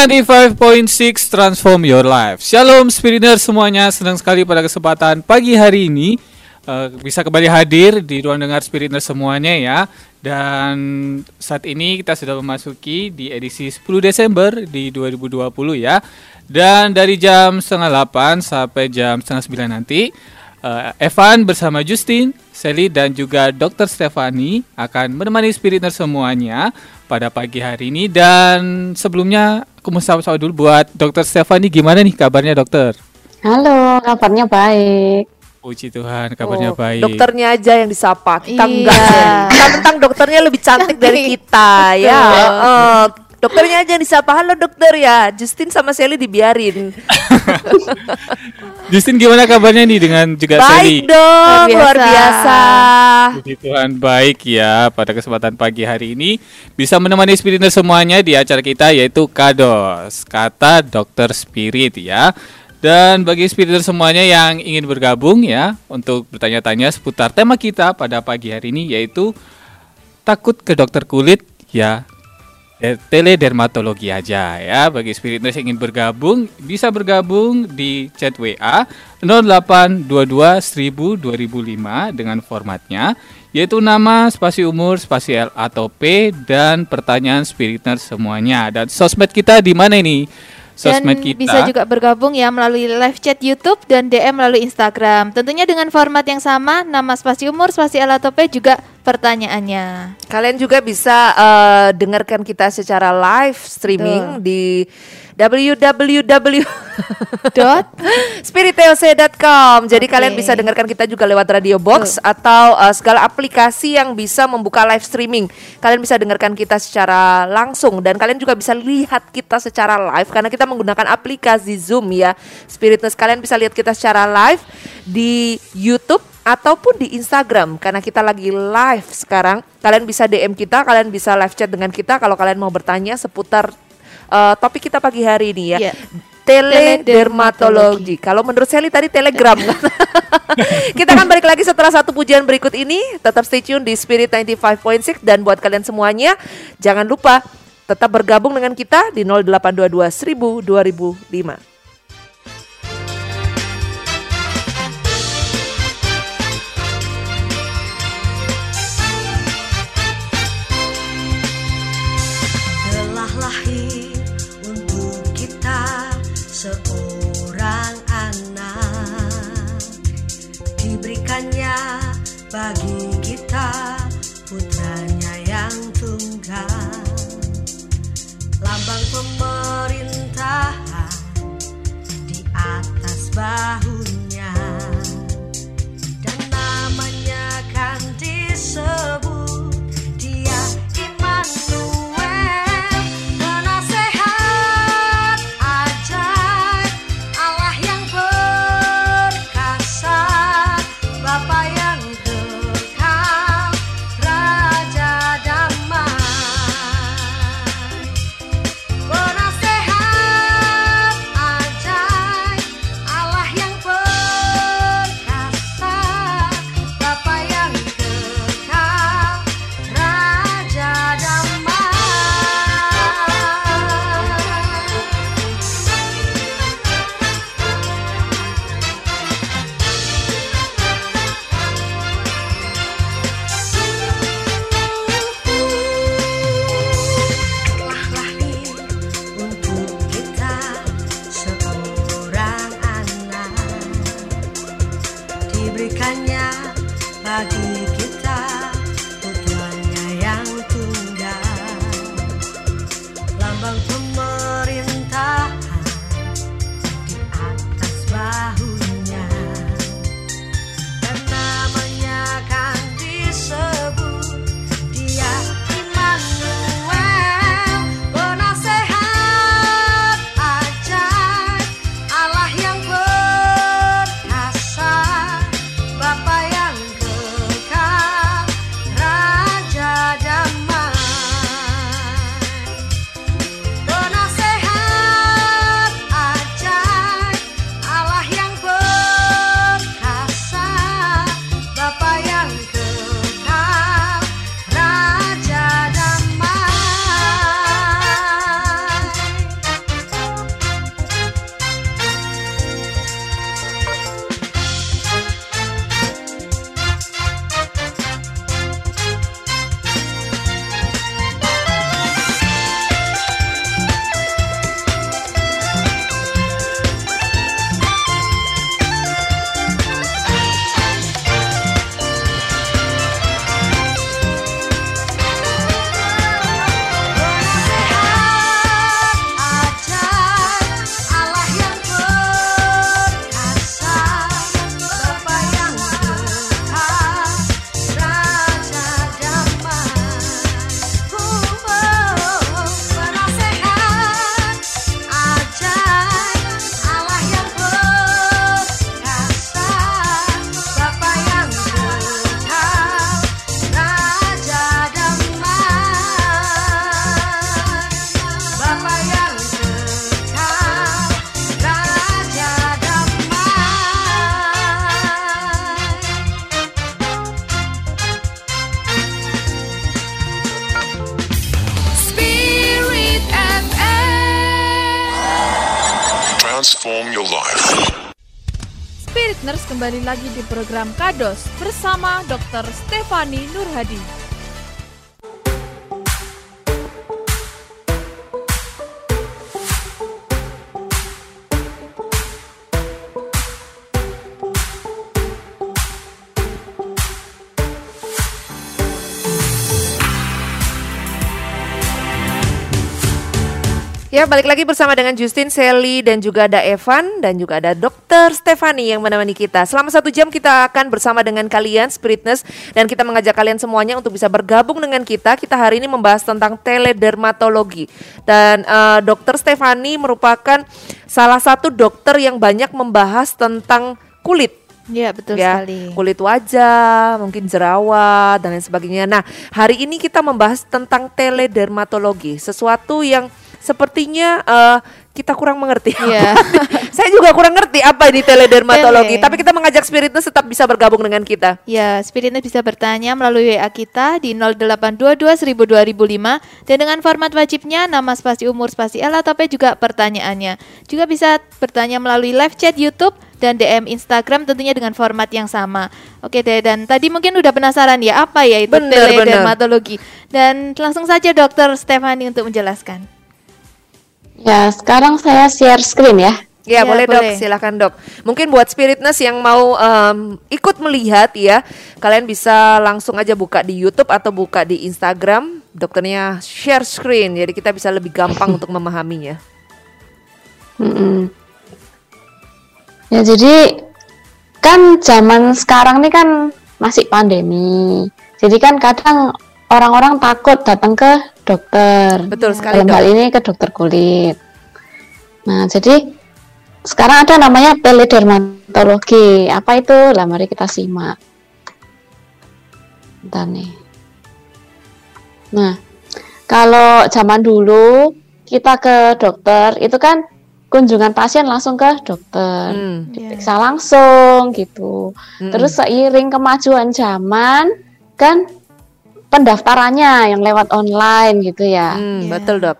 Spirit 95.6 Transform Your Life. Shalom Spiriters semuanya, senang sekali pada kesempatan pagi hari ini uh, bisa kembali hadir di ruang dengar Spiriters semuanya ya. Dan saat ini kita sudah memasuki di edisi 10 Desember di 2020 ya. Dan dari jam setengah 8 sampai jam setengah 9 nanti uh, Evan bersama Justin, Sally dan juga Dr. Stefani akan menemani Spiriters semuanya pada pagi hari ini dan sebelumnya aku mau sapa dulu buat Dokter Stefani gimana nih kabarnya dokter? Halo, kabarnya baik. Puji Tuhan, kabarnya oh, baik. Dokternya aja yang disapa, kita iya. enggak. Kita tentang dokternya lebih cantik, cantik. dari kita, ya. Uh, dokternya aja yang disapa, halo dokter ya. Justin sama Sally dibiarin. Justin gimana kabarnya nih dengan juga baik Sally? Baik dong, luar biasa. Puji Tuhan baik ya pada kesempatan pagi hari ini bisa menemani spiriter semuanya di acara kita yaitu Kados, kata dokter spirit ya. Dan bagi spiriter semuanya yang ingin bergabung ya untuk bertanya-tanya seputar tema kita pada pagi hari ini yaitu takut ke dokter kulit ya teledermatologi aja ya. Bagi Spiritness yang ingin bergabung bisa bergabung di chat WA 0822 1000 2005 dengan formatnya yaitu nama, spasi umur, spasi L atau P dan pertanyaan Spiritness semuanya. Dan sosmed kita di mana ini? Sosmed dan kita. bisa juga bergabung ya melalui live chat YouTube dan DM melalui Instagram. Tentunya dengan format yang sama, nama spasi umur, spasi alatope juga pertanyaannya. Kalian juga bisa uh, dengarkan kita secara live streaming Tuh. di www.spiritoc.com. Jadi okay. kalian bisa dengarkan kita juga lewat radio box uh. atau uh, segala aplikasi yang bisa membuka live streaming. Kalian bisa dengarkan kita secara langsung dan kalian juga bisa lihat kita secara live karena kita menggunakan aplikasi Zoom ya. Spiritness kalian bisa lihat kita secara live di YouTube ataupun di Instagram karena kita lagi live sekarang. Kalian bisa DM kita, kalian bisa live chat dengan kita kalau kalian mau bertanya seputar uh, topik kita pagi hari ini ya. Yeah. Teledermatologi. Kalau menurut Sally tadi telegram. kita akan balik lagi setelah satu pujian berikut ini. Tetap stay tune di Spirit 95.6 dan buat kalian semuanya jangan lupa tetap bergabung dengan kita di 0822 1000 2005. Bagi kita putranya yang tunggal. Lambang pemerintahan di atas bahunya dan namanya kan disebut dia Immanuel kembali lagi di program Kados bersama Dr. Stefani Nurhadi. Ya, balik lagi bersama dengan Justin, Sally, dan juga ada Evan, dan juga ada Dokter Stefani yang menemani kita. Selama satu jam kita akan bersama dengan kalian, Spiritness, dan kita mengajak kalian semuanya untuk bisa bergabung dengan kita. Kita hari ini membahas tentang teledermatologi. Dan eh, Dokter Stefani merupakan salah satu dokter yang banyak membahas tentang kulit Iya, betul ya sekali. kulit wajah, mungkin jerawat dan lain sebagainya. Nah, hari ini kita membahas tentang teledermatologi, sesuatu yang sepertinya eh, kita kurang mengerti. Iya. Saya juga kurang ngerti apa ini teledermatologi, Tele. tapi kita mengajak Spiritness tetap bisa bergabung dengan kita. Ya, Spiritness bisa bertanya melalui WA kita di 0822 1000 2005 dan dengan format wajibnya nama spasi umur spasi L atau P juga pertanyaannya. Juga bisa bertanya melalui live chat YouTube dan DM Instagram tentunya dengan format yang sama. Oke deh, dan tadi mungkin udah penasaran ya apa ya itu Bener, bener. teledermatologi. Dan langsung saja Dokter Stefani untuk menjelaskan. Ya, sekarang saya share screen ya. Ya, Ya, boleh, boleh. dok, silakan dok. Mungkin buat Spiritness yang mau em, ikut melihat ya, kalian bisa langsung aja buka di YouTube atau buka di Instagram. Dokternya share screen, jadi kita bisa lebih gampang untuk memahaminya. Mm-mm. Ya, jadi kan zaman sekarang ini kan masih pandemi. Jadi kan kadang orang-orang takut datang ke dokter. Betul sekali Dalam dok. hal ini ke dokter kulit. Nah, jadi sekarang ada namanya teledermatologi. Apa itu? Lah, mari kita simak. Bentar nih. Nah, kalau zaman dulu kita ke dokter itu kan kunjungan pasien langsung ke dokter, Hmm. diperiksa langsung gitu. Mm-mm. Terus seiring kemajuan zaman kan pendaftarannya yang lewat online gitu ya. Hmm, Ya. betul dok.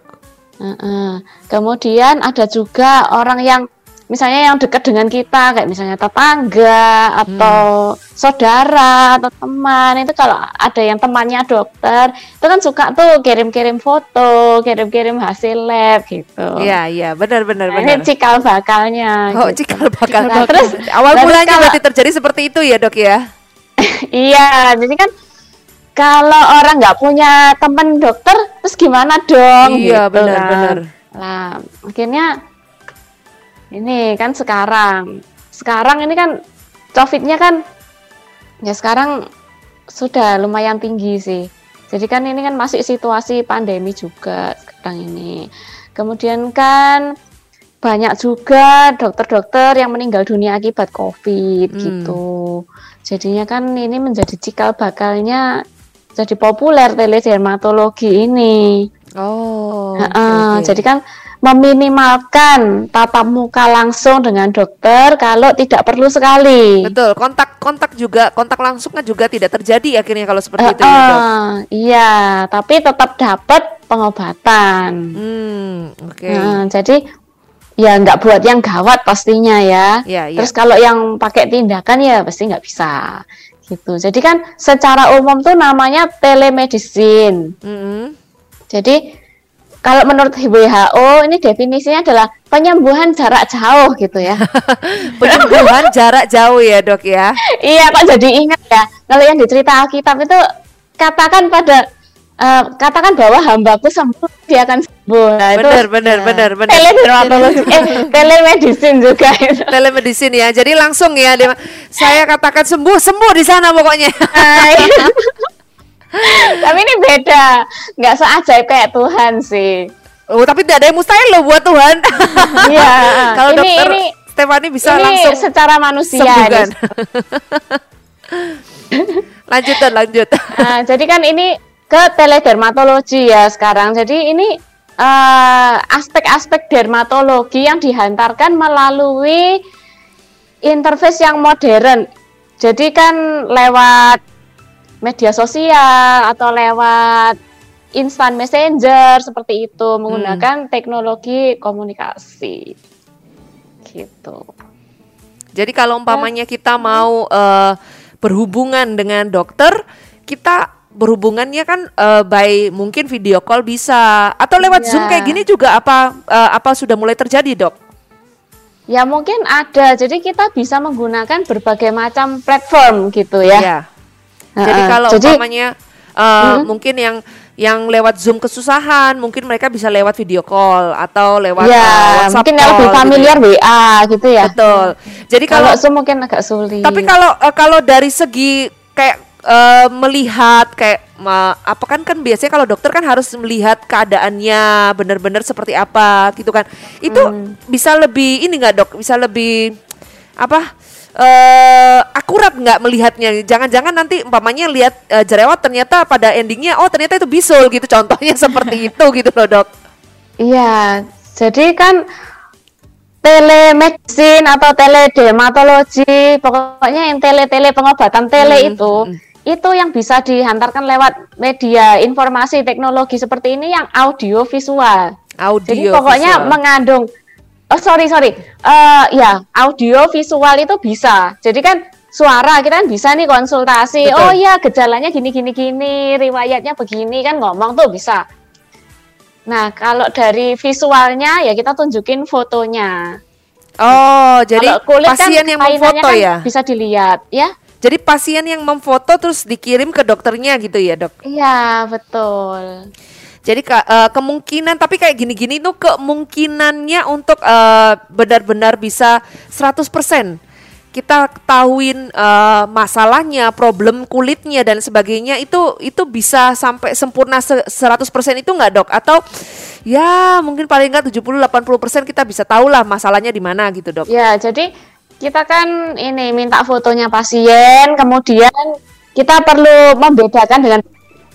Heeh. Kemudian ada juga orang yang misalnya yang dekat dengan kita kayak misalnya tetangga atau saudara atau teman itu kalau ada yang temannya dokter itu kan suka tuh kirim-kirim foto, kirim-kirim hasil lab gitu. Iya iya benar benar Nah, benar. ini cikal bakalnya. Oh gitu. cikal bakal. Nah, terus awal terus mulanya kalau- berarti terjadi seperti itu ya dok ya. Iya, jadi kan kalau orang nggak punya teman dokter, terus gimana dong? Iya, gitu benar, kan. benar. Lah, akhirnya ini kan sekarang, sekarang ini kan COVID-nya kan ya sekarang sudah lumayan tinggi sih. Jadi kan ini kan masih situasi pandemi juga sekarang ini. Kemudian kan banyak juga dokter-dokter yang meninggal dunia akibat COVID Hmm. gitu. Jadinya kan ini menjadi cikal bakalnya jadi populer teledermatologi ini. Oh. Heeh, oke, oke. Jadi kan meminimalkan tatap muka langsung dengan dokter kalau tidak perlu sekali. betul kontak kontak juga kontak langsung kan juga tidak terjadi akhirnya kalau seperti itu ya Heeh, dok. iya, tapi tetap dapat pengobatan. Hmm oke. Nah, jadi ya nggak buat yang gawat pastinya ya. Iya, iya. Terus kalau yang pakai tindakan ya pasti nggak bisa gitu. Jadi kan secara umum tuh namanya telemedicine. Mm-mm. Jadi kalau menurut WHO ini definisinya adalah penyembuhan jarak jauh gitu ya. Penyembuhan jarak jauh ya dok ya. iya kok jadi ingat ya. Kalau yang dicerita Alkitab itu katakan pada eh, katakan bahwa hambaku sembuh dia akan sembuh. Nah, itu Benar benar ya. benar benar. teledermatologi eh telemedicine juga itu. Telemedicine ya. Jadi langsung ya dia, saya katakan sembuh sembuh di sana pokoknya. Hai. Tapi ini beda, nggak seajaib kayak Tuhan sih. Oh tapi tidak ada yang mustahil loh buat Tuhan. Iya. Kalau ini dokter ini Stefani bisa ini langsung secara manusia. sembuhkan. lanjut dan lanjut. Nah, jadi kan ini ke teledermatologi ya sekarang. Jadi ini eh, aspek-aspek dermatologi yang dihantarkan melalui interface yang modern. Jadi kan lewat media sosial atau lewat instant messenger seperti itu menggunakan teknologi komunikasi. gitu. Jadi kalau umpamanya kita mau eh, berhubungan dengan dokter, kita berhubungannya kan eh, by mungkin video call bisa atau lewat Iya. Zoom kayak gini juga apa eh, apa sudah mulai terjadi, Dok? Ya mungkin ada, jadi kita bisa menggunakan berbagai macam platform gitu ya. Iya. Jadi kalau Jadi- umpamanya eh, mungkin yang yang lewat Zoom kesusahan, mungkin mereka bisa lewat video call atau lewat ya, eh, WhatsApp mungkin yang call lebih gitu ya. familiar WA gitu ya. Betul. Jadi Kalau kalau Zoom mungkin agak sulit. Tapi kalau kalau dari segi kayak eh, melihat kayak ma- apa kan kan biasanya kalau dokter kan harus melihat keadaannya benar-benar seperti apa gitu kan. Itu Hmm. bisa lebih ini nggak dok? Bisa lebih apa? eh akurat nggak melihatnya? Jangan-jangan nanti umpamanya lihat eh, jerawat ternyata pada endingnya oh ternyata itu bisul gitu contohnya seperti itu gitu loh dok. Iya, jadi kan telemedicine atau teledermatologi, pokoknya yang tele-tele pengobatan tele Hmm, itu, itu yang bisa dihantarkan lewat media informasi teknologi seperti ini yang audio visual. Audio. Jadi pokoknya visual. mengandung Oh sorry sorry, Eh ya audio visual itu bisa. Jadi kan suara kita kan bisa nih konsultasi. Betul. Oh ya gejalanya gini gini gini, riwayatnya begini kan ngomong tuh bisa. Nah kalau dari visualnya ya kita tunjukin fotonya. Oh, jadi kalau kulit pasien kan yang memfoto kan ya? Bisa dilihat ya. Jadi pasien yang memfoto terus dikirim ke dokternya gitu ya dok? Iya betul. Jadi eh, kemungkinan tapi kayak gini-gini tuh kemungkinannya untuk eh, benar-benar bisa 100% kita ketahuin eh, masalahnya, problem kulitnya dan sebagainya itu itu bisa sampai sempurna se- 100% itu nggak dok? Atau ya mungkin paling nggak 70-80% kita bisa tahu lah masalahnya di mana gitu dok? Ya, jadi kita kan ini minta fotonya pasien, kemudian kita perlu membedakan dengan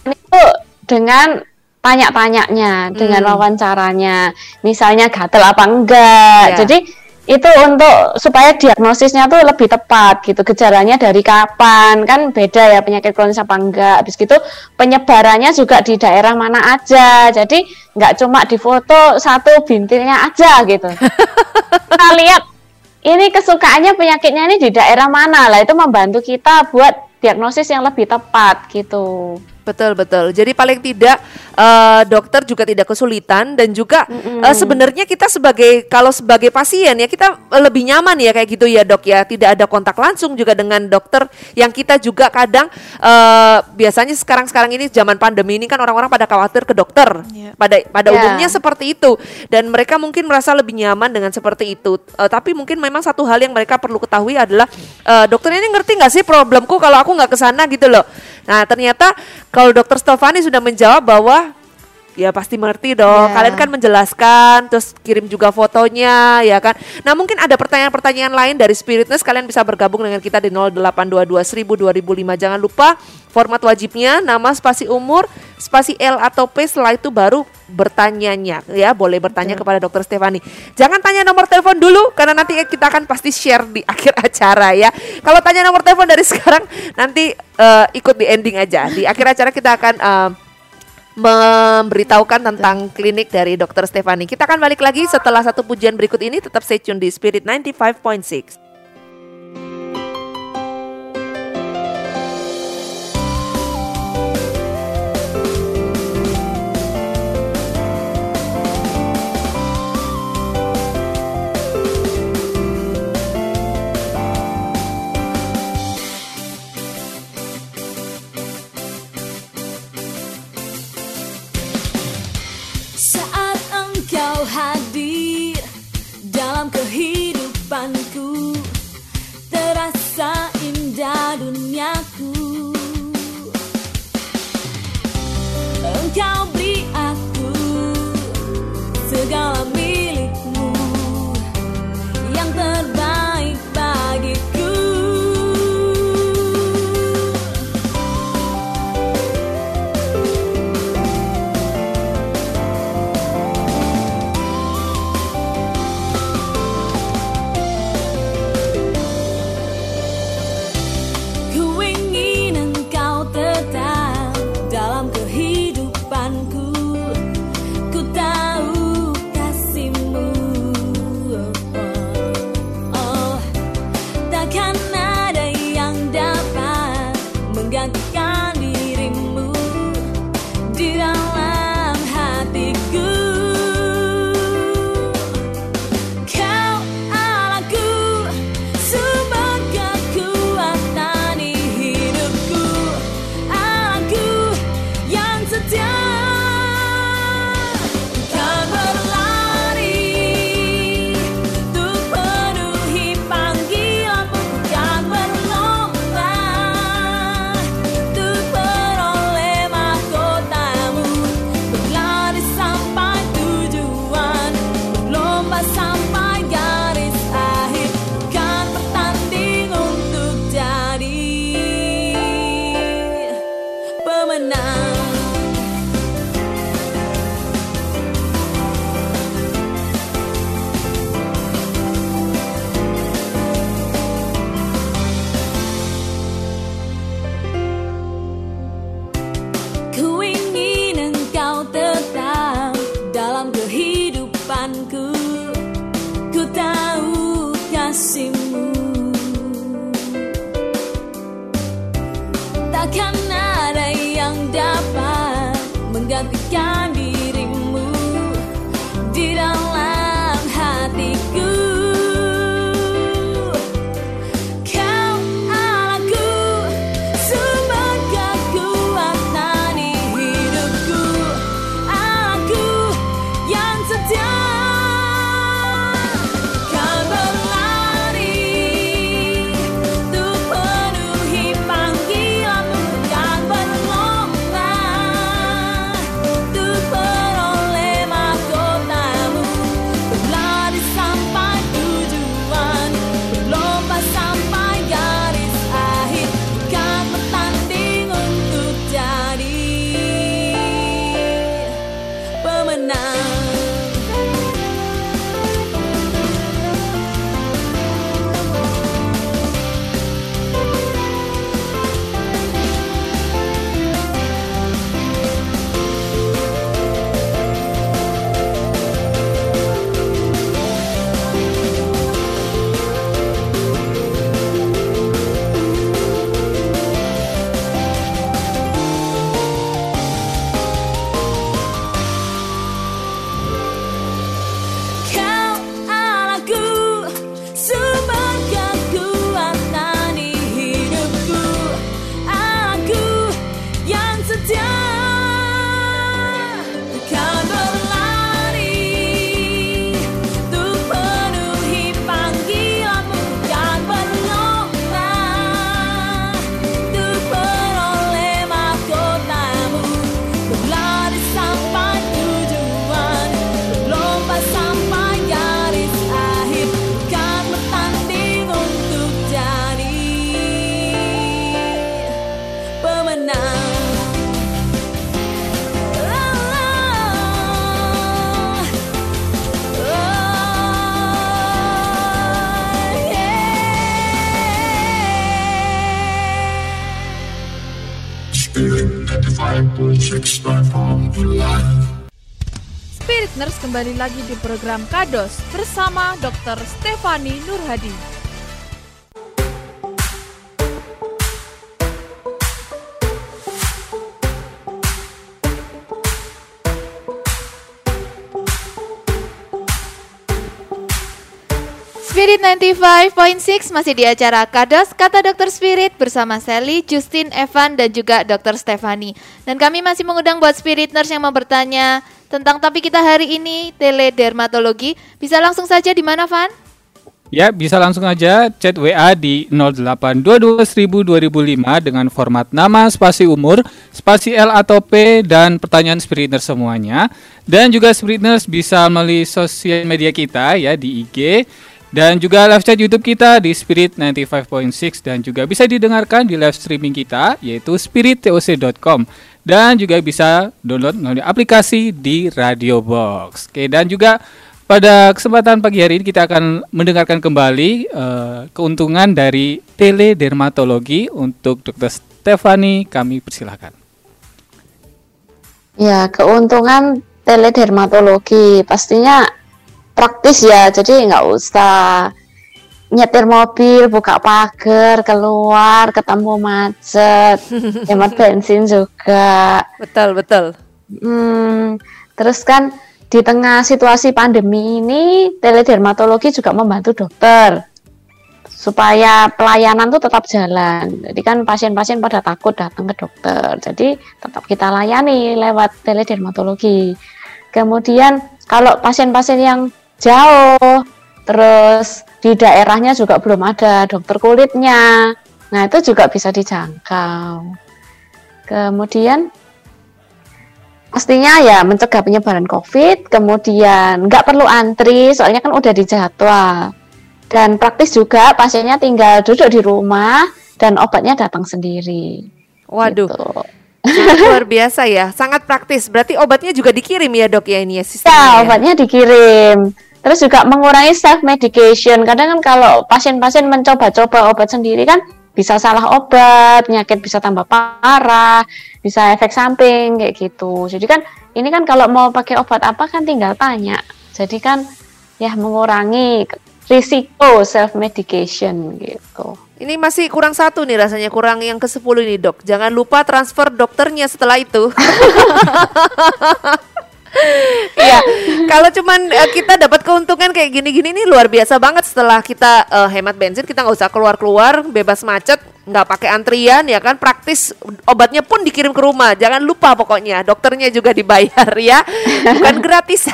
itu dengan tanya-tanyanya, dengan Hmm. wawancaranya, misalnya gatel apa enggak. Ya. Jadi itu untuk supaya diagnosisnya tuh lebih tepat gitu, gejalanya dari kapan, kan beda ya penyakit kronis apa enggak. Habis gitu penyebarannya juga di daerah mana aja. Jadi nggak cuma di foto satu bintilnya aja gitu. kita lihat ini kesukaannya penyakitnya ini di daerah mana lah itu membantu kita buat diagnosis yang lebih tepat gitu. Betul betul. Jadi paling tidak eh, dokter juga tidak kesulitan dan juga eh, sebenarnya kita sebagai kalau sebagai pasien ya kita lebih nyaman ya kayak gitu ya dok ya. Tidak ada kontak langsung juga dengan dokter yang kita juga kadang eh, biasanya sekarang sekarang ini zaman pandemi ini kan orang-orang pada khawatir ke dokter. Iya. Pada pada Ya. umumnya seperti itu dan mereka mungkin merasa lebih nyaman dengan seperti itu. Eh, tapi mungkin memang satu hal yang mereka perlu ketahui adalah eh, dokter ini ngerti nggak sih problemku kalau aku nggak ke sana gitu loh. Nah ternyata kalau dokter Stefani sudah menjawab bahwa ya pasti mengerti dong. Ya. Kalian kan menjelaskan, terus kirim juga fotonya, ya kan. Nah mungkin ada pertanyaan-pertanyaan lain dari Spiritness, kalian bisa bergabung dengan kita di 0822 1000 2005. Jangan lupa format wajibnya nama spasi umur, spasi L atau P. Setelah itu baru bertanyanya, ya boleh bertanya kepada dokter Stefani. Jangan tanya nomor telepon dulu karena nanti kita akan pasti share di akhir acara ya. Kalau tanya nomor telepon dari sekarang nanti eh, ikut di ending aja. Di akhir acara kita akan eh, memberitahukan tentang klinik dari Dokter Stefani. Kita akan balik lagi setelah satu pujian berikut ini. Tetap stay tune di Spirit 95.6. cowboy. 95.6 platform for life. Spirit Nurse kembali lagi di program Kados bersama Dr. Stefani Nurhadi. Spirit 95.6 masih di acara Kados Kata Dokter Spirit bersama Sally, Justin, Evan, dan juga Dokter Stefani. Dan kami masih mengundang buat Spirit Nurse yang mau bertanya tentang topik kita hari ini, teledermatologi. Bisa langsung saja di mana, Van? Ya, bisa langsung aja chat WA di 0822 dengan format nama, spasi umur, spasi L atau P, dan pertanyaan Spiritner semuanya. Dan juga Spiritners bisa melalui sosial media kita ya di IG dan juga live chat YouTube kita di Spirit 95.6 dan juga bisa didengarkan di live streaming kita yaitu spirittoc.com dan juga bisa download melalui aplikasi di Radio Box. Oke, dan juga pada kesempatan pagi hari ini kita akan mendengarkan kembali eh, keuntungan dari teledermatologi untuk Dr. Stefani. Kami persilahkan. Ya, keuntungan teledermatologi pastinya praktis ya, jadi nggak usah nyetir mobil, buka pagar, keluar, ketemu macet, hemat bensin juga. Betul, betul. Hmm, terus kan di tengah situasi pandemi ini teledermatologi juga membantu dokter supaya pelayanan tuh tetap jalan. Jadi kan pasien-pasien pada takut datang ke dokter. Jadi tetap kita layani lewat teledermatologi. Kemudian kalau pasien-pasien yang jauh terus di daerahnya juga belum ada dokter kulitnya. Nah, itu juga bisa dijangkau. Kemudian pastinya ya mencegah penyebaran COVID, kemudian nggak perlu antri, soalnya kan udah dijadwal. Dan praktis juga pasiennya tinggal duduk di rumah dan obatnya datang sendiri. Waduh, Gitu. luar biasa ya, sangat praktis. Berarti obatnya juga dikirim ya dok ya ini ya Ya, sistemnya. ya? obatnya dikirim. Terus juga mengurangi self medication. Kadang kan kalau pasien-pasien mencoba-coba obat sendiri kan bisa salah obat, penyakit bisa tambah parah, bisa efek samping kayak gitu. Jadi kan ini kan kalau mau pakai obat apa kan tinggal tanya. Jadi kan ya mengurangi risiko self medication gitu. Ini masih kurang satu nih rasanya kurang yang ke 10 nih dok. Jangan lupa transfer dokternya setelah itu. Iya, kalau cuman eh, kita dapat keuntungan kayak gini-gini nih luar biasa banget setelah kita eh, hemat bensin kita nggak usah keluar-keluar, bebas macet, nggak pakai antrian ya kan, praktis obatnya pun dikirim ke rumah. Jangan lupa pokoknya dokternya juga dibayar ya, bukan gratis.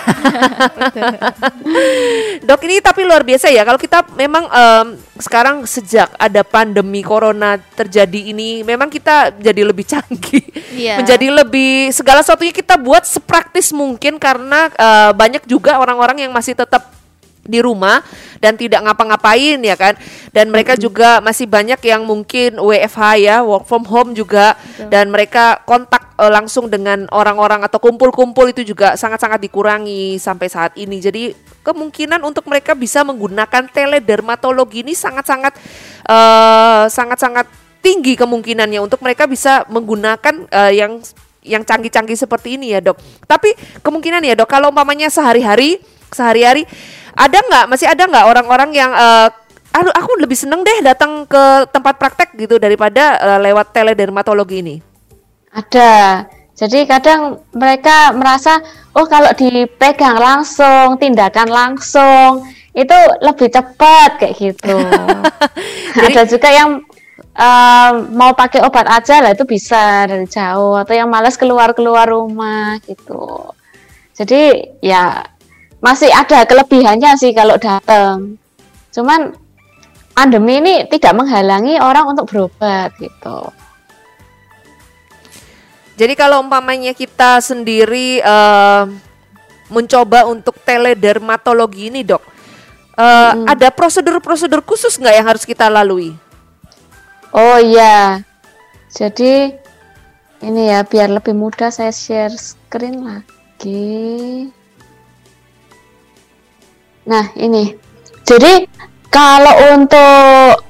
Dok ini tapi luar biasa ya kalau kita memang em, sekarang sejak ada pandemi corona terjadi ini memang kita jadi lebih canggih, Iya. menjadi lebih segala sesuatunya kita buat sepraktis mungkin karena eh, banyak juga orang-orang yang masih tetap di rumah dan tidak ngapa-ngapain ya kan? Dan mereka juga masih banyak yang mungkin WFH ya work from home juga. Dan mereka kontak eh, langsung dengan orang-orang atau kumpul-kumpul itu juga sangat-sangat dikurangi sampai saat ini. Jadi kemungkinan untuk mereka bisa menggunakan teledermatologi ini sangat-sangat eh, sangat-sangat tinggi kemungkinannya untuk mereka bisa menggunakan eh, yang yang canggih-canggih seperti ini ya dok. Tapi kemungkinan ya dok kalau umpamanya sehari-hari sehari-hari ada nggak masih ada nggak orang-orang yang eh, aduh aku lebih seneng deh datang ke tempat praktek gitu daripada eh, lewat teledermatologi ini. Ada. Jadi kadang mereka merasa, oh kalau dipegang langsung, tindakan langsung, itu lebih cepat kayak gitu. Ada juga yang em, mau pakai obat aja lah itu bisa dari jauh, atau yang malas keluar-keluar rumah gitu. Jadi ya masih ada kelebihannya sih kalau datang. Cuman pandemi ini tidak menghalangi orang untuk berobat gitu. Jadi kalau umpamanya kita sendiri eh, mencoba untuk teledermatologi ini dok, eh, ada prosedur-prosedur khusus nggak yang harus kita lalui? Oh iya. Jadi ini ya biar lebih mudah saya share screen lagi. Nah, ini. Jadi kalau untuk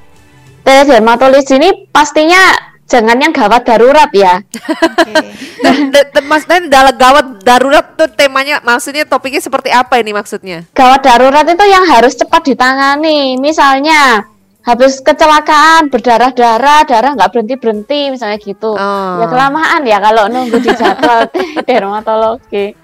teledermatologi ini pastinya jangan yang gawat darurat ya. Oke. Da- da- Maksudnya dalam gawat darurat tuh temanya, maksudnya topiknya seperti apa ini maksudnya? Gawat darurat itu yang harus cepat ditangani. Misalnya habis kecelakaan berdarah-darah, darah nggak berhenti-berhenti misalnya gitu. Oh. Ya kelamaan ya kalau nunggu di jadwal dermatologi.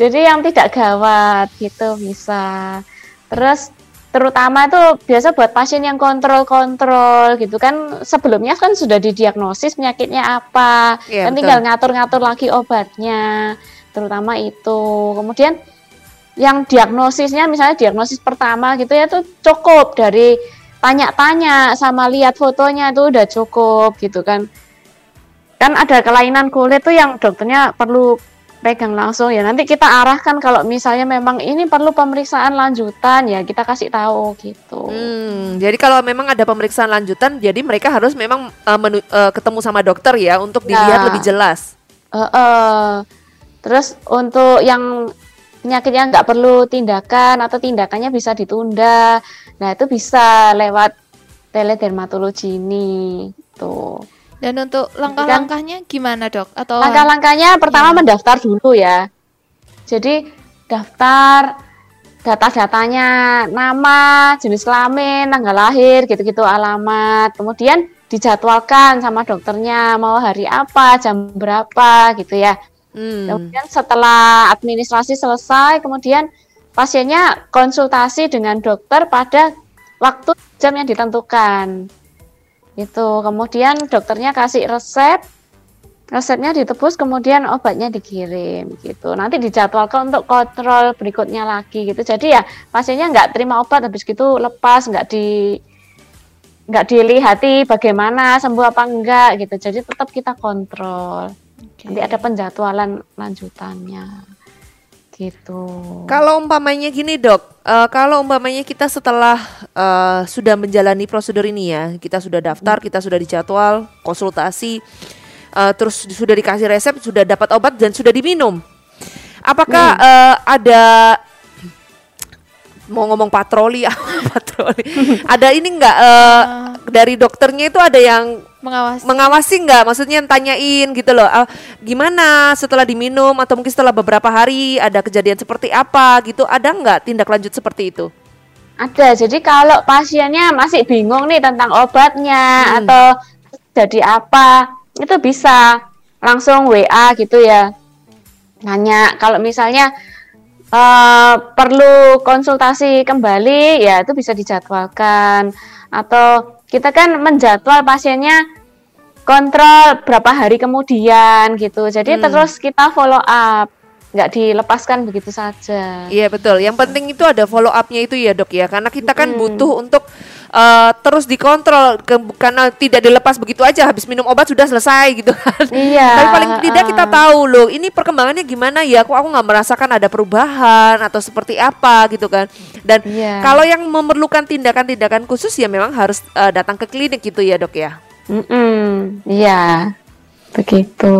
Jadi yang tidak gawat gitu bisa. Terus terutama itu biasa buat pasien yang kontrol-kontrol gitu kan sebelumnya kan sudah didiagnosis penyakitnya apa Iya, kan betul. tinggal ngatur-ngatur lagi obatnya terutama itu kemudian yang diagnosisnya misalnya diagnosis pertama gitu ya tuh cukup dari tanya-tanya sama lihat fotonya itu udah cukup gitu kan kan ada kelainan kulit tuh yang dokternya perlu pegang langsung ya nanti kita arahkan kalau misalnya memang ini perlu pemeriksaan lanjutan ya kita kasih tahu gitu Hmm, jadi kalau memang ada pemeriksaan lanjutan, jadi mereka harus memang eh, menu- eh, ketemu sama dokter ya untuk dilihat Ya. lebih jelas. Eh, eh. terus untuk yang penyakit yang nggak perlu tindakan atau tindakannya bisa ditunda nah itu bisa lewat teledermatologi ini tuh Dan untuk langkah-langkahnya gimana dok? Atau Langkah-langkahnya pertama mendaftar dulu ya. Jadi daftar data-datanya, nama, jenis kelamin, tanggal lahir, gitu-gitu, alamat. Kemudian dijadwalkan sama dokternya mau hari apa, jam berapa gitu ya. Hmm. Kemudian setelah administrasi selesai, kemudian pasiennya konsultasi dengan dokter pada waktu jam yang ditentukan. Itu. Kemudian dokternya kasih resep, resepnya ditebus, kemudian obatnya dikirim gitu. Nanti dijadwalkan untuk kontrol berikutnya lagi gitu. Jadi ya pasiennya nggak terima obat habis gitu lepas, nggak di nggak dilihati bagaimana sembuh apa enggak gitu. Jadi tetap kita kontrol. Nanti ada penjadwalan lanjutannya. Gitu. Kalau umpamanya gini dok, eh, kalau umpamanya kita setelah eh, sudah menjalani prosedur ini ya, kita sudah daftar, kita sudah dijadwal, konsultasi, eh, terus sudah dikasih resep, sudah dapat obat dan sudah diminum. Apakah eh, ada mau ngomong patroli patroli? ada ini enggak eh, dari dokternya itu ada yang Mengawasi. mengawasi nggak maksudnya tanyain gitu loh ah, gimana setelah diminum atau mungkin setelah beberapa hari ada kejadian seperti apa gitu ada nggak tindak lanjut seperti itu Ada. Jadi kalau pasiennya masih bingung nih tentang obatnya Hmm. atau jadi apa, itu bisa langsung WA gitu ya. Nanya kalau misalnya eh, perlu konsultasi kembali, ya itu bisa dijadwalkan. Atau kita kan menjadwal pasiennya kontrol berapa hari kemudian gitu. Jadi Hmm. terus kita follow up, nggak dilepaskan begitu saja. iya betul yang penting itu ada follow upnya itu ya dok ya karena kita kan Hmm. butuh untuk eh, terus dikontrol ke- karena tidak dilepas begitu aja habis minum obat sudah selesai gitu kan Iya. Tapi paling tidak kita uh. tahu loh, ini perkembangannya gimana ya? Kok aku nggak merasakan ada perubahan atau seperti apa gitu kan? Dan Iya. kalau yang memerlukan tindakan-tindakan khusus ya memang harus eh, datang ke klinik gitu ya dok ya. Mm-mm, iya, begitu.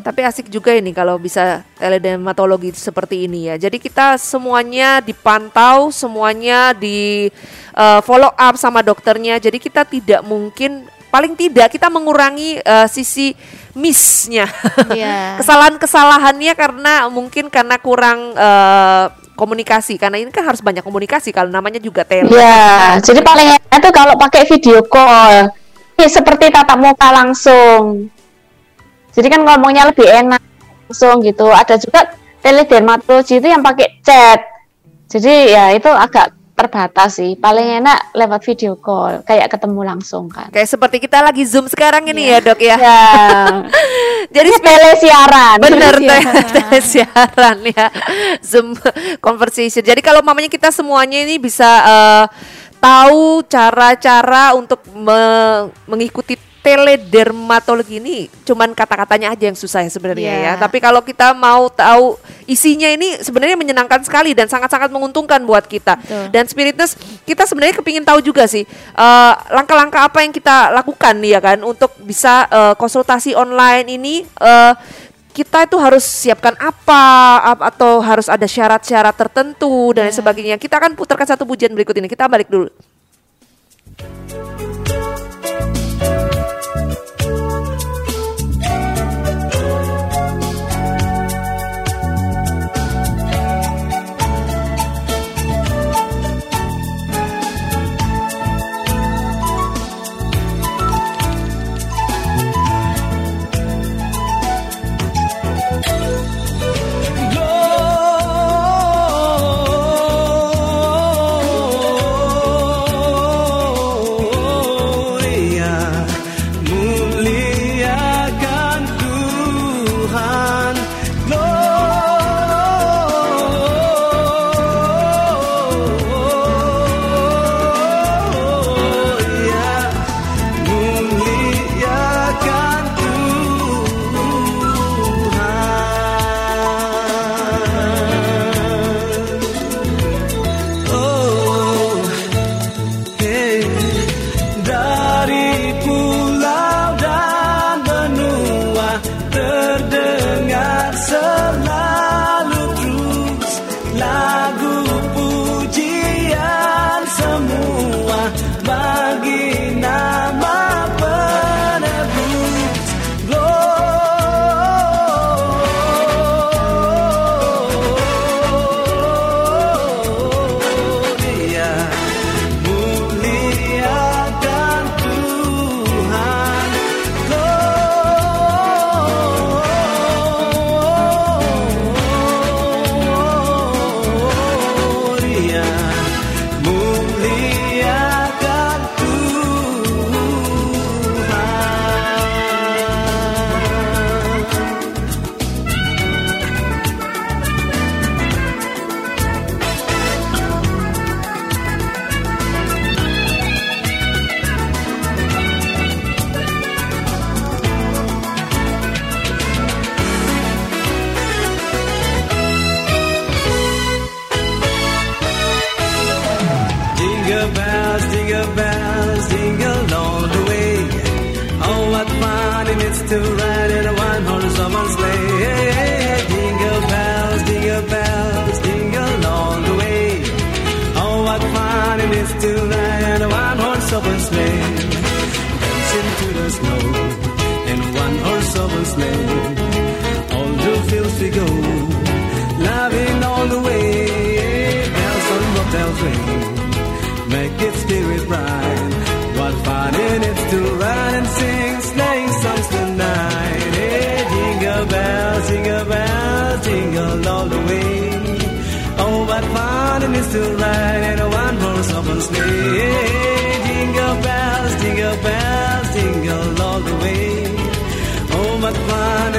Tapi asik juga ini kalau bisa teledermatologi seperti ini ya. Jadi kita semuanya dipantau, semuanya di eh, follow up sama dokternya. Jadi kita tidak mungkin paling tidak kita mengurangi eh, sisi missnya. Iya. Kesalahan-kesalahannya karena mungkin karena kurang eh, komunikasi. Karena ini kan harus banyak komunikasi kalau namanya juga tele. Iya, jadi paling enak tuh kalau pakai video call. Ini seperti tatap muka langsung. Jadi kan ngomongnya lebih enak langsung gitu. Ada juga teledermatologi itu yang pakai chat. Jadi ya itu agak terbatas sih. Paling enak lewat video call, kayak ketemu langsung kan. Kayak seperti kita lagi zoom sekarang ini ya dok ya. Ya. Jadi Ini telesiaran. Bener tele siaran ya Zoom conversation. Jadi kalau mamanya kita semuanya ini bisa eh, tahu cara-cara untuk me- mengikuti teledermatologi ini cuman kata-katanya aja yang susah ya sebenarnya Iya. ya. Tapi kalau kita mau tahu isinya ini sebenarnya menyenangkan sekali dan sangat-sangat menguntungkan buat kita. Betul. Dan spiritness kita sebenarnya kepingin tahu juga sih eh, langkah-langkah apa yang kita lakukan ya kan untuk bisa eh, konsultasi online ini eh, kita itu harus siapkan apa ap- atau harus ada syarat-syarat tertentu dan lain sebagainya. Kita akan putarkan satu pujian berikut ini. Kita balik dulu. still. Not-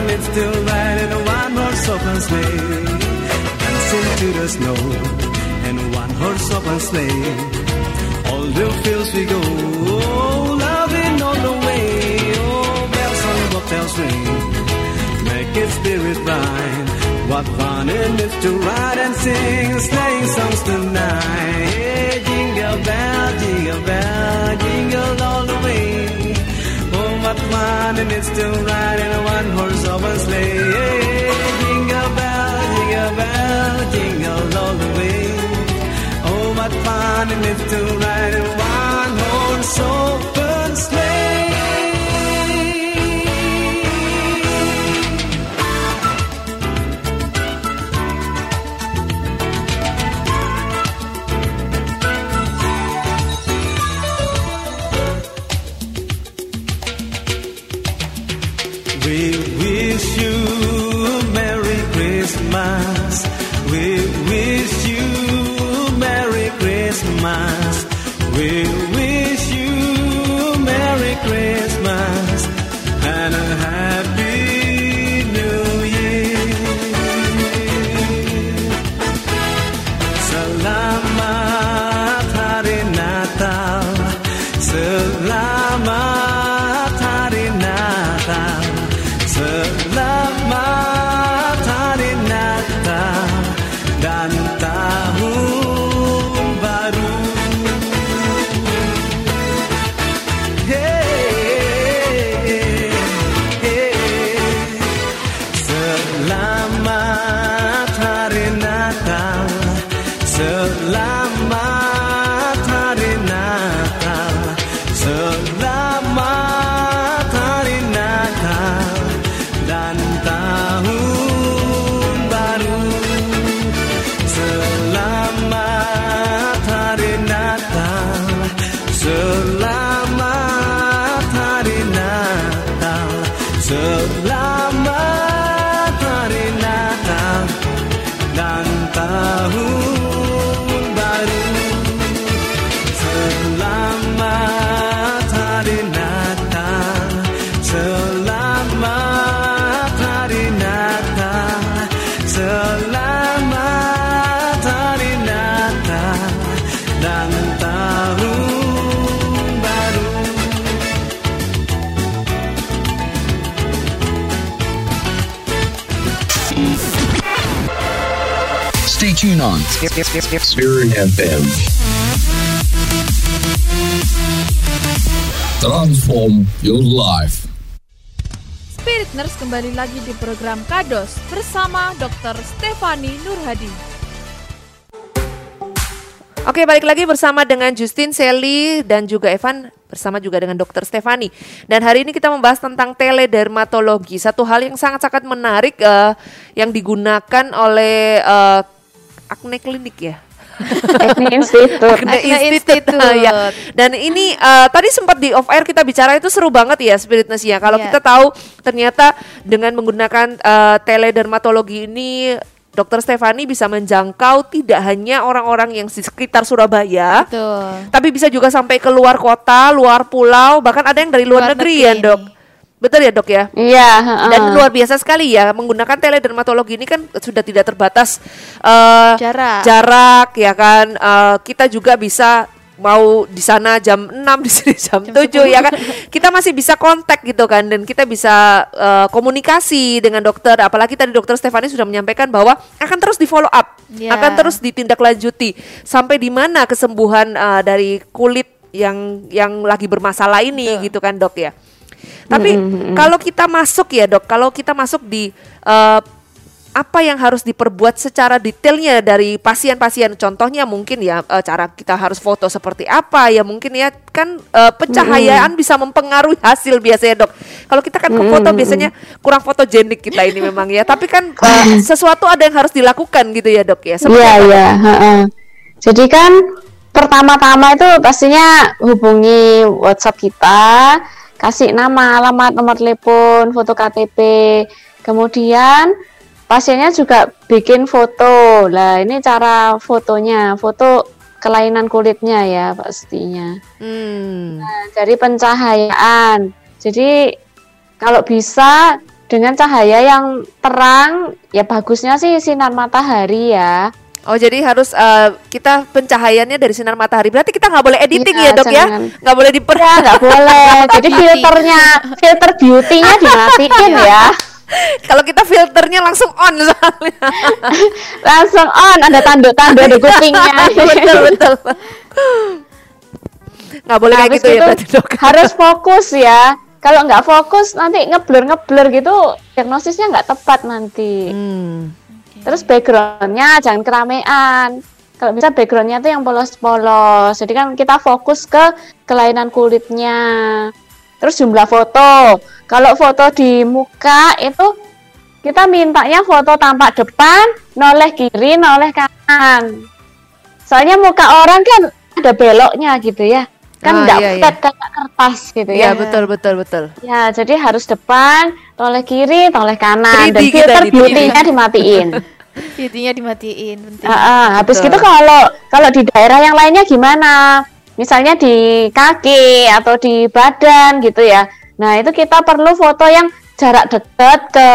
it is still ride in a one horse open sleigh. Dancing to the snow in a one horse open sleigh. All the fields we go, oh, loving all the way. Oh, bells on the bobtails ring, make its spirit bright. What fun it is to ride and sing sleighing songs tonight. Hey, jingle bell, jingle bell, jingle all the way. Fun it is to ride in a one-horse open sleigh. Jingle bell, jingle bell, jingle all the way. Oh, what fun it is to ride in a one-horse open FM. Transform your life. Spirit Nurse kembali lagi di program Kados bersama Dr. Stefani Nurhadi. Oke, balik lagi bersama dengan Justin, Sally, dan juga Evan bersama juga dengan Dokter Stefani. Dan hari ini kita membahas tentang teledermatologi, satu hal yang sangat-sangat menarik eh, yang digunakan oleh eh, Acne Klinik ya. Acne Institute. Acne Acne Institute. Institute. ya. Dan ini eh, tadi sempat di off air kita bicara itu seru banget ya spiritness ya. Kalau Iya. kita tahu ternyata dengan menggunakan eh, teledermatologi ini Dokter Stefani bisa menjangkau tidak hanya orang-orang yang di sekitar Surabaya, Betul. tapi bisa juga sampai ke luar kota, luar pulau, bahkan ada yang dari luar, Luar negeri, negeri ya, Dok. ini. Betul ya, Dok ya? Iya, heeh. Dan luar biasa sekali ya menggunakan teledermatologi ini kan sudah tidak terbatas eh, Jarak. jarak ya kan. Eh, kita juga bisa mau di sana jam 6 di sini jam, 7 ya kan. Kita masih bisa kontak gitu kan dan kita bisa eh, komunikasi dengan dokter. Apalagi tadi dokter Stefani sudah menyampaikan bahwa akan terus di follow up, Ya. akan terus ditindaklanjuti sampai di mana kesembuhan eh, dari kulit yang yang lagi bermasalah ini gitu kan, Dok ya. Tapi kalau kita masuk ya dok, kalau kita masuk di eh, apa yang harus diperbuat secara detailnya dari pasien-pasien, contohnya mungkin ya eh, cara kita harus foto seperti apa ya? Mungkin ya kan eh, pencahayaan bisa mempengaruhi hasil biasanya dok. Kalau kita kan ke foto biasanya kurang fotogenik kita ini memang ya, tapi kan eh, sesuatu ada yang harus dilakukan gitu ya dok ya. Iya, iya. Jadi kan pertama-tama itu pastinya hubungi WhatsApp kita, kasih nama, alamat, nomor telepon, foto KTP. Kemudian pasiennya juga bikin foto. Lah ini cara fotonya, foto kelainan kulitnya ya pastinya. Hmm. Nah, dari pencahayaan. Jadi kalau bisa dengan cahaya yang terang, ya bagusnya sih sinar matahari ya. Oh jadi harus eh, kita pencahayaannya dari sinar matahari. Berarti kita nggak boleh editing Iya, ya dok ya? jangan. Nggak boleh diper. Ya nggak boleh. Jadi filternya, filter beauty-nya dimatiin ya. Kalau kita filternya langsung on soalnya. Langsung on, ada tanda-tanda ada kupingnya. betul betul. Nggak boleh kayak Habis gitu ya berarti dok. Harus fokus ya. Kalau nggak fokus nanti ngeblur-ngeblur gitu, diagnosisnya nggak tepat nanti. Hmm. Terus backgroundnya jangan keramaian. Kalau bisa backgroundnya tuh yang polos-polos. Jadi kan kita fokus ke kelainan kulitnya. Terus jumlah foto. Kalau foto di muka itu kita mintanya foto tampak depan, noleh kiri, noleh kanan. Soalnya muka orang kan ada beloknya gitu ya. Kan Ah, nggak iya, iya. flat kayak kertas gitu Iya ya. betul betul betul. Ya, jadi harus depan, noleh kiri, noleh kanan, 3D dan filter beauty-nya dimatiin. Intinya dimatiin penting. Ah, ah. habis gitu kalau kalau di daerah yang lainnya gimana? Misalnya di kaki atau di badan gitu ya. Nah, itu kita perlu foto yang jarak dekat ke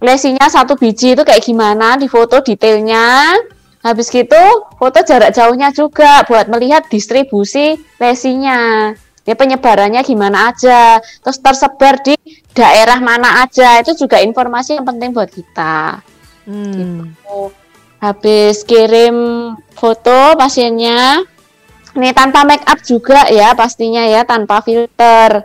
lesinya satu biji itu kayak gimana, di foto detailnya. Habis gitu, foto jarak jauhnya juga buat melihat distribusi lesinya. Ya penyebarannya gimana aja, terus tersebar di daerah mana aja, itu juga informasi yang penting buat kita. Hmm. Habis kirim foto pasiennya, ini tanpa make up juga ya pastinya ya, tanpa filter,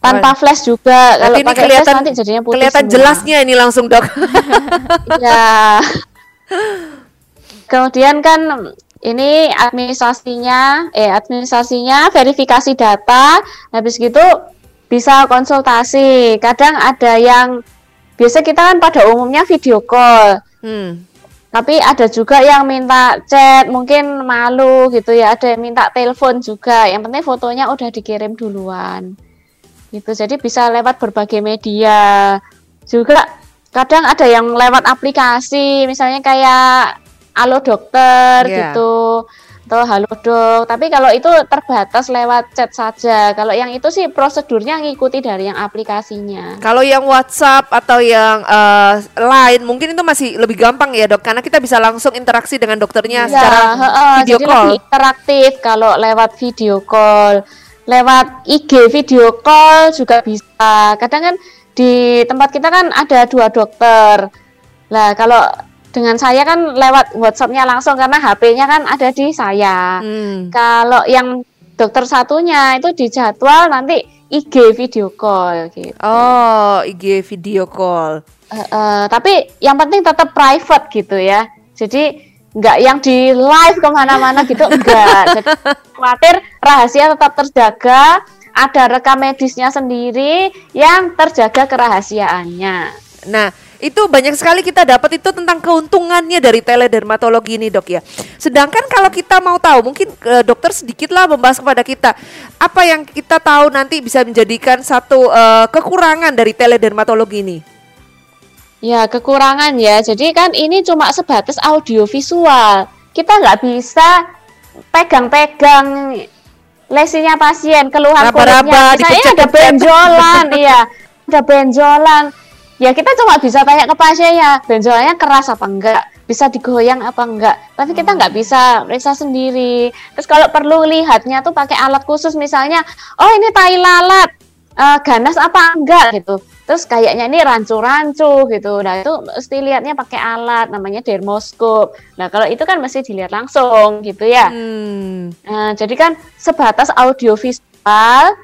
tanpa flash juga. Kalau ini pakai kelihatan flash nanti jadinya putih kelihatan semua. jelasnya ini langsung dok. Ya. Kemudian kan ini administrasinya, eh administrasinya verifikasi data, habis gitu bisa konsultasi. Kadang ada yang biasa kita kan pada umumnya video call. Hmm. Tapi ada juga yang minta chat, mungkin malu gitu ya. Ada yang minta telepon juga. Yang penting fotonya udah dikirim duluan. Gitu. Jadi bisa lewat berbagai media. Juga kadang ada yang lewat aplikasi, misalnya kayak Halo Dokter Iya. gitu. Atau Halo Dok. Tapi kalau itu terbatas lewat chat saja. Kalau yang itu sih prosedurnya ngikuti dari yang aplikasinya. Kalau yang WhatsApp atau yang eh, lain mungkin itu masih lebih gampang ya dok, karena kita bisa langsung interaksi dengan dokternya Ya, secara heeh, video jadi call. lebih interaktif kalau lewat video call. Lewat IG video call juga bisa. Kadang kan di tempat kita kan ada dua dokter. Lah kalau dengan saya kan lewat WhatsApp-nya langsung karena HP-nya kan ada di saya. Hmm. Kalau yang dokter satunya itu dijadwal nanti IG video call gitu. Oh, IG video call. Eh, eh, tapi yang penting tetap private gitu ya. Jadi nggak yang di live ke mana-mana gitu enggak. Jadi khawatir rahasia tetap terjaga. Ada rekam medisnya sendiri yang terjaga kerahasiaannya. Nah, itu banyak sekali kita dapat itu tentang keuntungannya dari teledermatologi ini dok ya. Sedangkan kalau kita mau tahu, mungkin eh, dokter sedikitlah membahas kepada kita apa yang kita tahu nanti bisa menjadikan satu eh, kekurangan dari teledermatologi ini. Ya kekurangan ya. Jadi kan ini cuma sebatas audio visual. Kita nggak bisa pegang-pegang lesinya pasien, keluhan Raba-raba, kulitnya. Misalnya ada benjolan, iya, ada benjolan. Ya kita cuma bisa tanya ke pasiennya, benjolannya keras apa enggak, bisa digoyang apa enggak. Tapi kita nggak bisa periksa sendiri. Terus kalau perlu lihatnya tuh pakai alat khusus, misalnya, oh ini tai lalat, eh, ganas apa enggak gitu. Terus kayaknya ini rancu-rancu gitu. Nah, itu mesti lihatnya pakai alat namanya dermoskop. Nah, kalau itu kan mesti dilihat langsung gitu ya. Hmm. Nah, jadi kan sebatas audio visual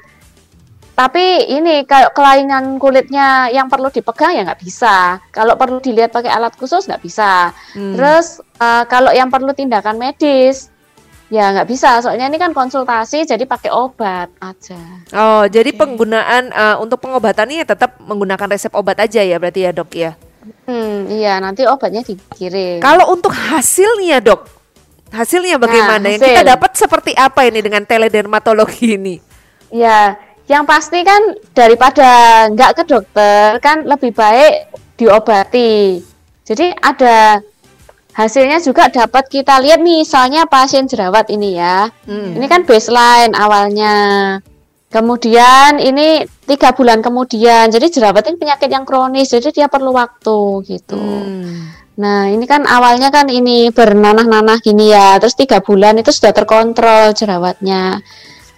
tapi ini kalau kelainan kulitnya yang perlu dipegang ya nggak bisa. Kalau perlu dilihat pakai alat khusus nggak bisa. Hmm. Terus eh, kalau yang perlu tindakan medis ya nggak bisa. Soalnya ini kan konsultasi jadi pakai obat aja. Oh, jadi penggunaan eh, untuk pengobatannya tetap menggunakan resep obat aja ya berarti ya dok ya. Hmm, iya nanti obatnya dikirim. Kalau untuk hasilnya dok, hasilnya bagaimana? Yang kita hasil. dapat seperti apa ini dengan teledermatologi ini? Ya, yang pasti kan daripada nggak ke dokter kan lebih baik diobati. Jadi ada hasilnya juga dapat kita lihat misalnya pasien jerawat ini ya. Hmm. Ini kan baseline awalnya. Kemudian ini tiga bulan kemudian, jadi jerawat ini penyakit yang kronis, jadi dia perlu waktu gitu. Hmm. Nah ini kan awalnya kan ini bernanah-nanah gini ya, terus tiga bulan itu sudah terkontrol jerawatnya,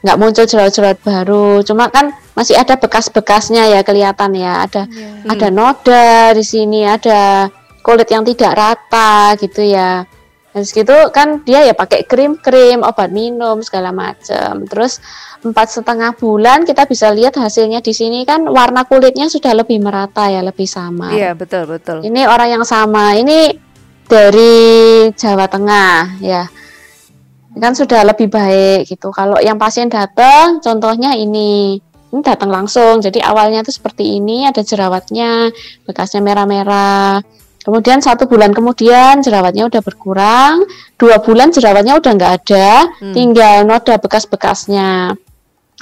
nggak muncul jerawat-jerawat baru. Cuma kan masih ada bekas-bekasnya ya kelihatan ya, ada ada noda di sini, ada kulit yang tidak rata gitu ya. Terus gitu kan dia ya pakai krim-krim, obat minum segala macam. Terus empat setengah bulan kita bisa lihat hasilnya di sini kan warna kulitnya sudah lebih merata ya, lebih sama. Iya, betul, betul. Ini orang yang sama. Ini dari Jawa Tengah ya. Kan sudah lebih baik gitu. Kalau yang pasien datang, contohnya ini. Ini datang langsung. Jadi awalnya itu seperti ini, ada jerawatnya, bekasnya merah-merah. Kemudian satu bulan kemudian jerawatnya udah berkurang, dua bulan jerawatnya udah nggak ada, tinggal noda bekas-bekasnya.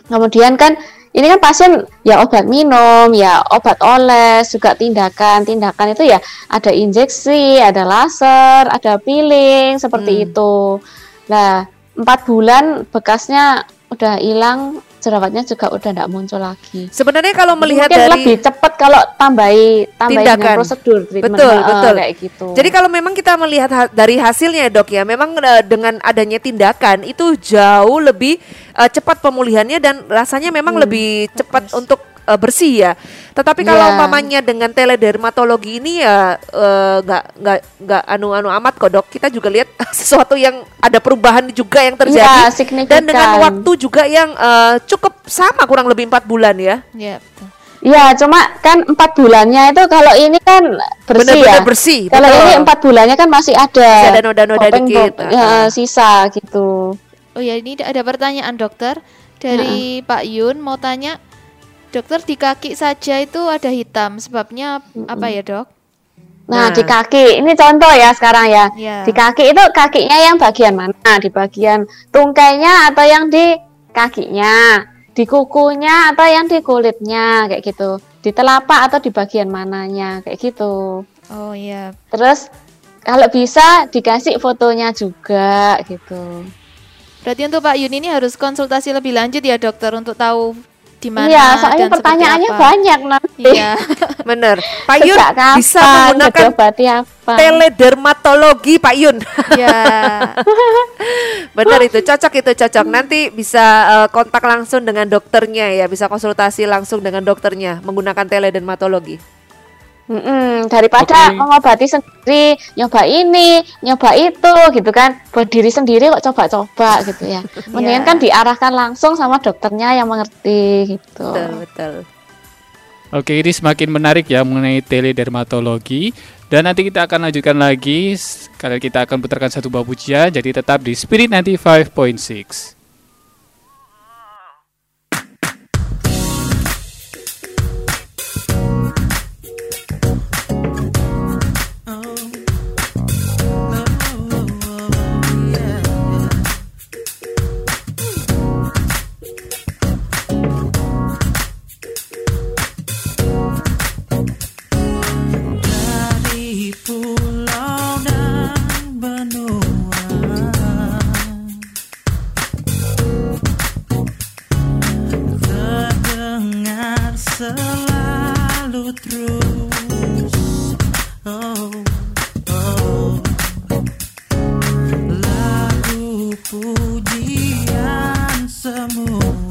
Kemudian kan ini kan pasien ya obat minum, ya obat oles, juga tindakan. Tindakan itu ya ada injeksi, ada laser, ada peeling seperti itu. Nah, empat bulan bekasnya udah hilang, jerawatnya juga udah tidak muncul lagi. Sebenarnya kalau melihat Mungkin dari lebih cepat kalau tambahi tambahi Tindakan. prosedur treatment. Betul, Heeh, betul. kayak gitu. Jadi kalau memang kita melihat ha- dari hasilnya dok ya, memang eh, dengan adanya tindakan itu jauh lebih eh, cepat pemulihannya dan rasanya memang lebih cepat untuk eh, bersih ya. Tetapi kalau Iya. umpamanya dengan teledermatologi ini ya eh, nggak nggak nggak anu-anu amat kok dok. Kita juga lihat sesuatu yang ada perubahan juga yang terjadi Iya, signifikan. dan dengan waktu juga yang eh, cukup sama kurang lebih empat bulan ya. Iya, betul. Iya, cuma kan empat bulannya itu kalau ini kan bersih Benar-benar ya. bersih, Kalau betul. ini empat bulannya kan masih ada. Masih ada noda-noda dikit, ya, sisa gitu. Oh ya, ini ada pertanyaan dokter dari Pak Yun mau tanya, dokter di kaki saja itu ada hitam, sebabnya apa ya dok? Nah, Nah. di kaki ini contoh ya sekarang ya. Iya. Di kaki itu kakinya yang bagian mana? Di bagian tungkainya atau yang di kakinya? Di kukunya atau yang di kulitnya kayak gitu. Di telapak atau di bagian mananya kayak gitu. Oh iya, Terus kalau bisa dikasih fotonya juga gitu. Berarti untuk Pak Yun ini harus konsultasi lebih lanjut ya dokter untuk tahu di mana Iya, soalnya dan seperti pertanyaannya apa. banyak nanti. Iya. Bener. Pak Yun kapan? bisa menggunakan apa? teledermatologi Pak Yun. Iya. Benar itu cocok itu cocok. Nanti bisa eh, kontak langsung dengan dokternya ya, bisa konsultasi langsung dengan dokternya menggunakan teledermatologi. Mm-mm, daripada Oke. mengobati sendiri, nyoba ini, nyoba itu gitu kan. Buat diri sendiri kok coba-coba gitu ya. Mendingan Iya. kan diarahkan langsung sama dokternya yang mengerti gitu. Betul, betul. Oke, ini semakin menarik ya mengenai teledermatologi. Dan nanti kita akan lanjutkan lagi. Kalian kita akan putarkan satu buah pujian. Jadi tetap di Spirit 95.6. kalian semua.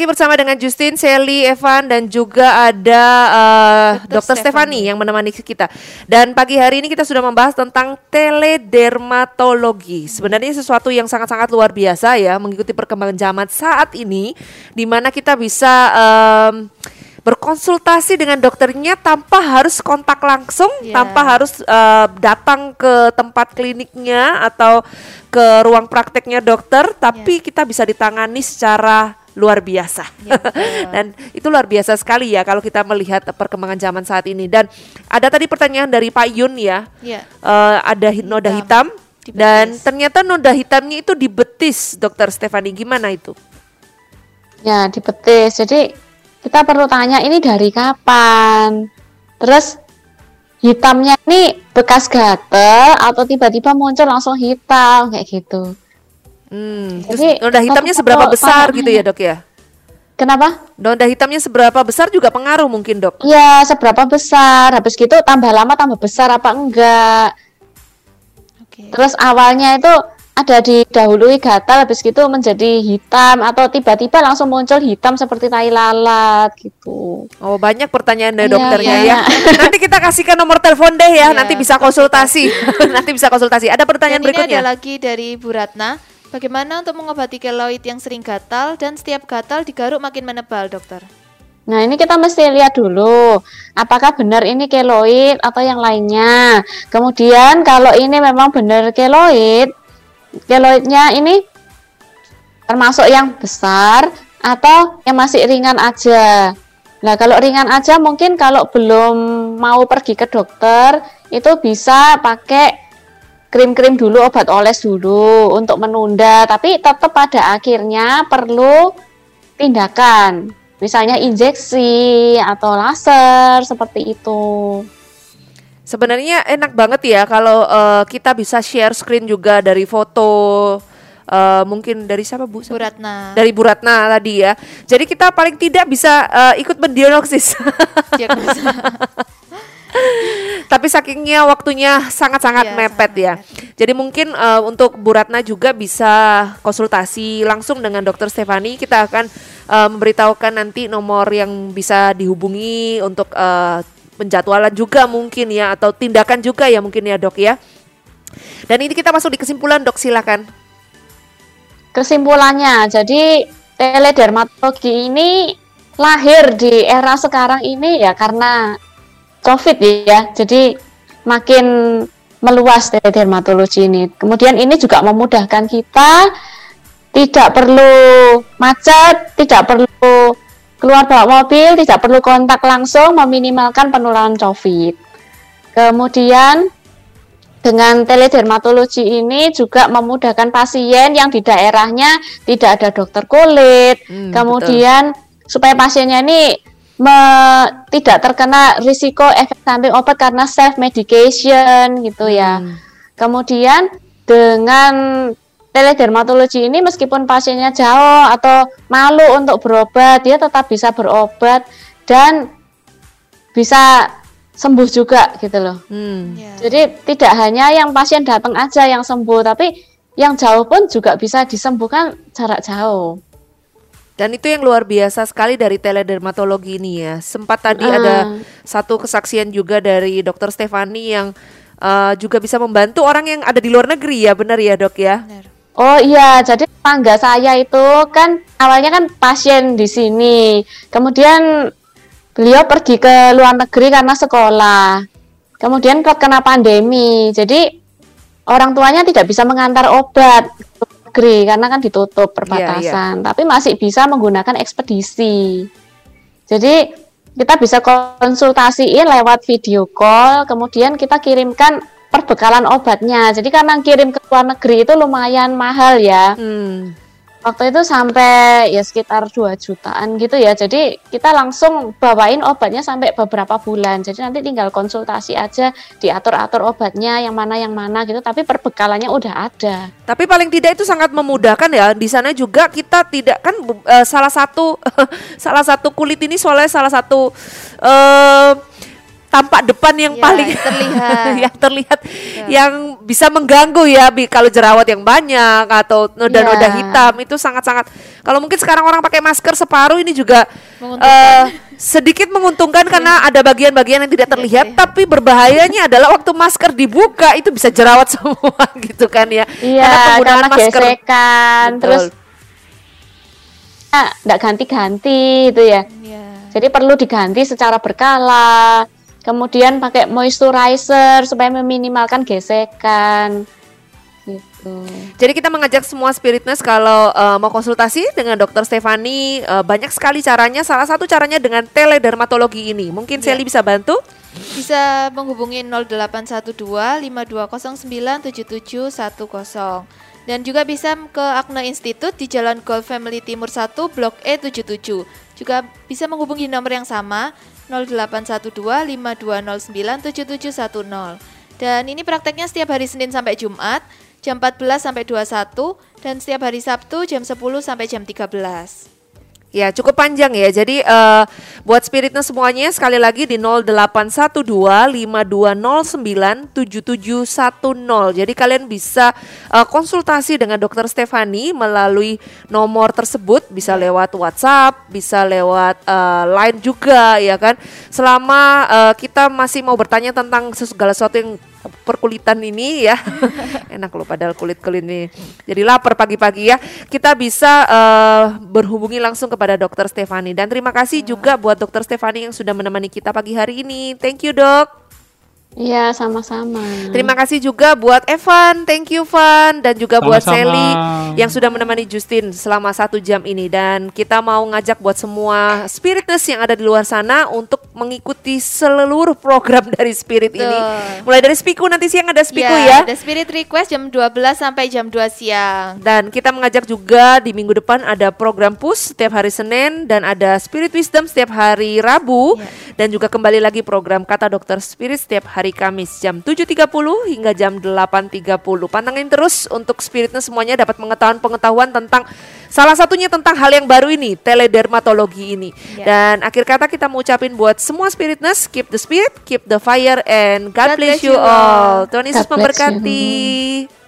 Lagi bersama dengan Justin, Sally, Evan dan juga ada uh, Dr. Stefani yang menemani kita. Dan pagi hari ini kita sudah membahas tentang teledermatologi. Sebenarnya sesuatu yang sangat-sangat luar biasa ya, mengikuti perkembangan zaman saat ini di mana kita bisa um, berkonsultasi dengan dokternya tanpa harus kontak langsung, Iya. tanpa harus uh, datang ke tempat kliniknya atau ke ruang prakteknya dokter, tapi kita bisa ditangani secara luar biasa. Betul. Dan itu luar biasa sekali ya kalau kita melihat perkembangan zaman saat ini. Dan ada tadi pertanyaan dari Pak Yun ya, Iya. eh, ada noda hitam Di dan betis. ternyata noda hitamnya itu di betis, Dokter Stefani. Gimana itu? Ya, di betis. Jadi kita perlu tanya ini dari kapan. Terus hitamnya ini bekas gatel atau tiba-tiba muncul langsung hitam kayak gitu. Hmm, terus Jadi, noda hitamnya kalau- seberapa kalau besar gitu ya dok ya? Kenapa? Noda hitamnya seberapa besar juga pengaruh mungkin dok. Ya, seberapa besar. Habis gitu tambah lama tambah besar apa enggak. Oke. Terus awalnya itu ada didahului gatal habis gitu menjadi hitam atau tiba-tiba langsung muncul hitam seperti tai lalat gitu. Oh banyak pertanyaan dari Iya, dokternya iya. ya. Nanti kita kasihkan nomor telepon deh ya. Iya, nanti bisa konsultasi. nanti bisa konsultasi. Ada pertanyaan Dan ini berikutnya. ada lagi dari Bu Ratna. Bagaimana untuk mengobati keloid yang sering gatal dan setiap gatal digaruk makin menebal, dokter? Nah, ini kita mesti lihat dulu apakah benar ini keloid atau yang lainnya. Kemudian kalau ini memang benar keloid, keloidnya ini termasuk yang besar atau yang masih ringan aja. Nah, kalau ringan aja mungkin kalau belum mau pergi ke dokter itu bisa pakai krim-krim dulu, obat oles dulu untuk menunda, tapi tetap pada akhirnya perlu tindakan. Misalnya injeksi atau laser seperti itu. Sebenarnya enak banget ya kalau eh, kita bisa share screen juga dari foto eh, mungkin dari siapa Bu? Bu Siapa? Ratna. Dari Bu Ratna tadi ya. Jadi kita paling tidak bisa eh, ikut mendiagnosis. Tapi sakingnya waktunya sangat-sangat Iya, mepet sangat ya. Jadi mungkin eh, untuk Bu Ratna juga bisa konsultasi langsung dengan Dokter Stefani. Kita akan eh, memberitahukan nanti nomor yang bisa dihubungi untuk eh, penjadwalan juga mungkin ya atau tindakan juga ya mungkin ya dok ya. Dan ini kita masuk di kesimpulan dok silakan. Kesimpulannya, jadi teledermatologi ini lahir di era sekarang ini ya karena COVID ya. Jadi makin meluas teledermatologi ini. Kemudian ini juga memudahkan kita tidak perlu macet, tidak perlu keluar bawa mobil, tidak perlu kontak langsung, meminimalkan penularan COVID. Kemudian dengan teledermatologi ini juga memudahkan pasien yang di daerahnya tidak ada dokter kulit. Hmm, Kemudian supaya pasiennya ini me- tidak terkena risiko efek samping obat karena self medication gitu ya. Hmm. Kemudian dengan teledermatologi ini meskipun pasiennya jauh atau malu untuk berobat, dia tetap bisa berobat dan bisa sembuh juga gitu loh. Hmm. Ya. Jadi tidak hanya yang pasien datang aja yang sembuh, tapi yang jauh pun juga bisa disembuhkan jarak jauh. Dan itu yang luar biasa sekali dari teledermatologi ini ya. Sempat tadi Ah. ada satu kesaksian juga dari Dokter Stefani yang eh, juga bisa membantu orang yang ada di luar negeri ya, benar ya dok ya? Benar. Oh iya, jadi tetangga saya itu kan awalnya kan pasien di sini. Kemudian beliau pergi ke luar negeri karena sekolah. Kemudian kena pandemi. Jadi orang tuanya tidak bisa mengantar obat negeri karena kan ditutup perbatasan. Tapi masih bisa menggunakan ekspedisi. Jadi kita bisa konsultasiin lewat video call, kemudian kita kirimkan perbekalan obatnya. Jadi karena kirim ke luar negeri itu lumayan mahal ya. Hmm. Waktu itu sampai ya sekitar 2 jutaan gitu ya. Jadi kita langsung bawain obatnya sampai beberapa bulan. Jadi nanti tinggal konsultasi aja, diatur-atur obatnya yang mana yang mana gitu. Tapi perbekalannya udah ada. Tapi paling tidak itu sangat memudahkan ya. Di sana juga kita tidak kan eh, salah satu salah satu kulit ini soalnya salah satu eh tampak depan yang Ya, paling terlihat. yang terlihat yang bisa mengganggu ya Bi, kalau jerawat yang banyak atau noda-noda Ya. hitam itu sangat-sangat kalau mungkin sekarang orang pakai masker separuh ini juga Menguntungkan. eh, sedikit menguntungkan karena ada bagian-bagian yang tidak terlihat tapi berbahayanya adalah waktu masker dibuka itu bisa jerawat semua gitu kan ya Iya, penggunaan karena gesekan, Betul. terus nggak ganti-ganti itu ya. Ya. Jadi perlu diganti secara berkala. Kemudian pakai moisturizer supaya meminimalkan gesekan. Gitu. Jadi kita mengajak semua spiritness kalau eh, mau konsultasi dengan Dokter Stefani eh, banyak sekali caranya. Salah satu caranya dengan teledermatologi ini. Mungkin Sally bisa bantu? Bisa menghubungi 0812 5209 7710 dan juga bisa ke Akne Institute di Jalan Gold Family Timur 1 Blok E 77. Juga bisa menghubungi nomor yang sama 0812 5209 7710. Dan ini prakteknya setiap hari Senin sampai Jumat jam 14 sampai 21 dan setiap hari Sabtu jam 10 sampai jam 13. Ya cukup panjang ya. Jadi eh, buat spiritnya semuanya sekali lagi di 0812 5209 7710. Jadi kalian bisa eh, konsultasi dengan Dokter Stefani melalui nomor tersebut. Bisa lewat WhatsApp, bisa lewat eh, Line juga ya kan. Selama eh, kita masih mau bertanya tentang segala sesuatu yang perkulitan ini ya. Enak loh padahal kulit kulit ini. Jadi lapar pagi-pagi ya. Kita bisa eh, berhubungi langsung kepada dokter Stefani dan terima kasih juga buat dokter Stefani yang sudah menemani kita pagi hari ini. Thank you dok Iya, sama-sama. Terima kasih juga buat Evan, thank you Van dan juga buat Sama-sama. Sally yang sudah menemani Justin selama satu jam ini dan kita mau ngajak buat semua spiritness yang ada di luar sana untuk mengikuti seluruh program dari Spirit ini. Betul. Mulai dari Spiku nanti siang ada Spiku ya, ya. ada Spirit Request jam 12 sampai jam 2 siang. Dan kita mengajak juga di minggu depan ada program push setiap hari Senin dan ada Spirit Wisdom setiap hari Rabu Ya. dan juga kembali lagi program Kata Dokter Spirit setiap hari Kamis jam 7.30 hingga jam 8.30. Pantengin terus untuk spiritnya semuanya dapat pengetahuan-pengetahuan tentang salah satunya tentang hal yang baru ini, teledermatologi ini. Ya. Dan akhir kata kita mau ucapin buat semua spiritness, keep the spirit, keep the fire and God, bless, you all. Tuhan Yesus God bless you. memberkati.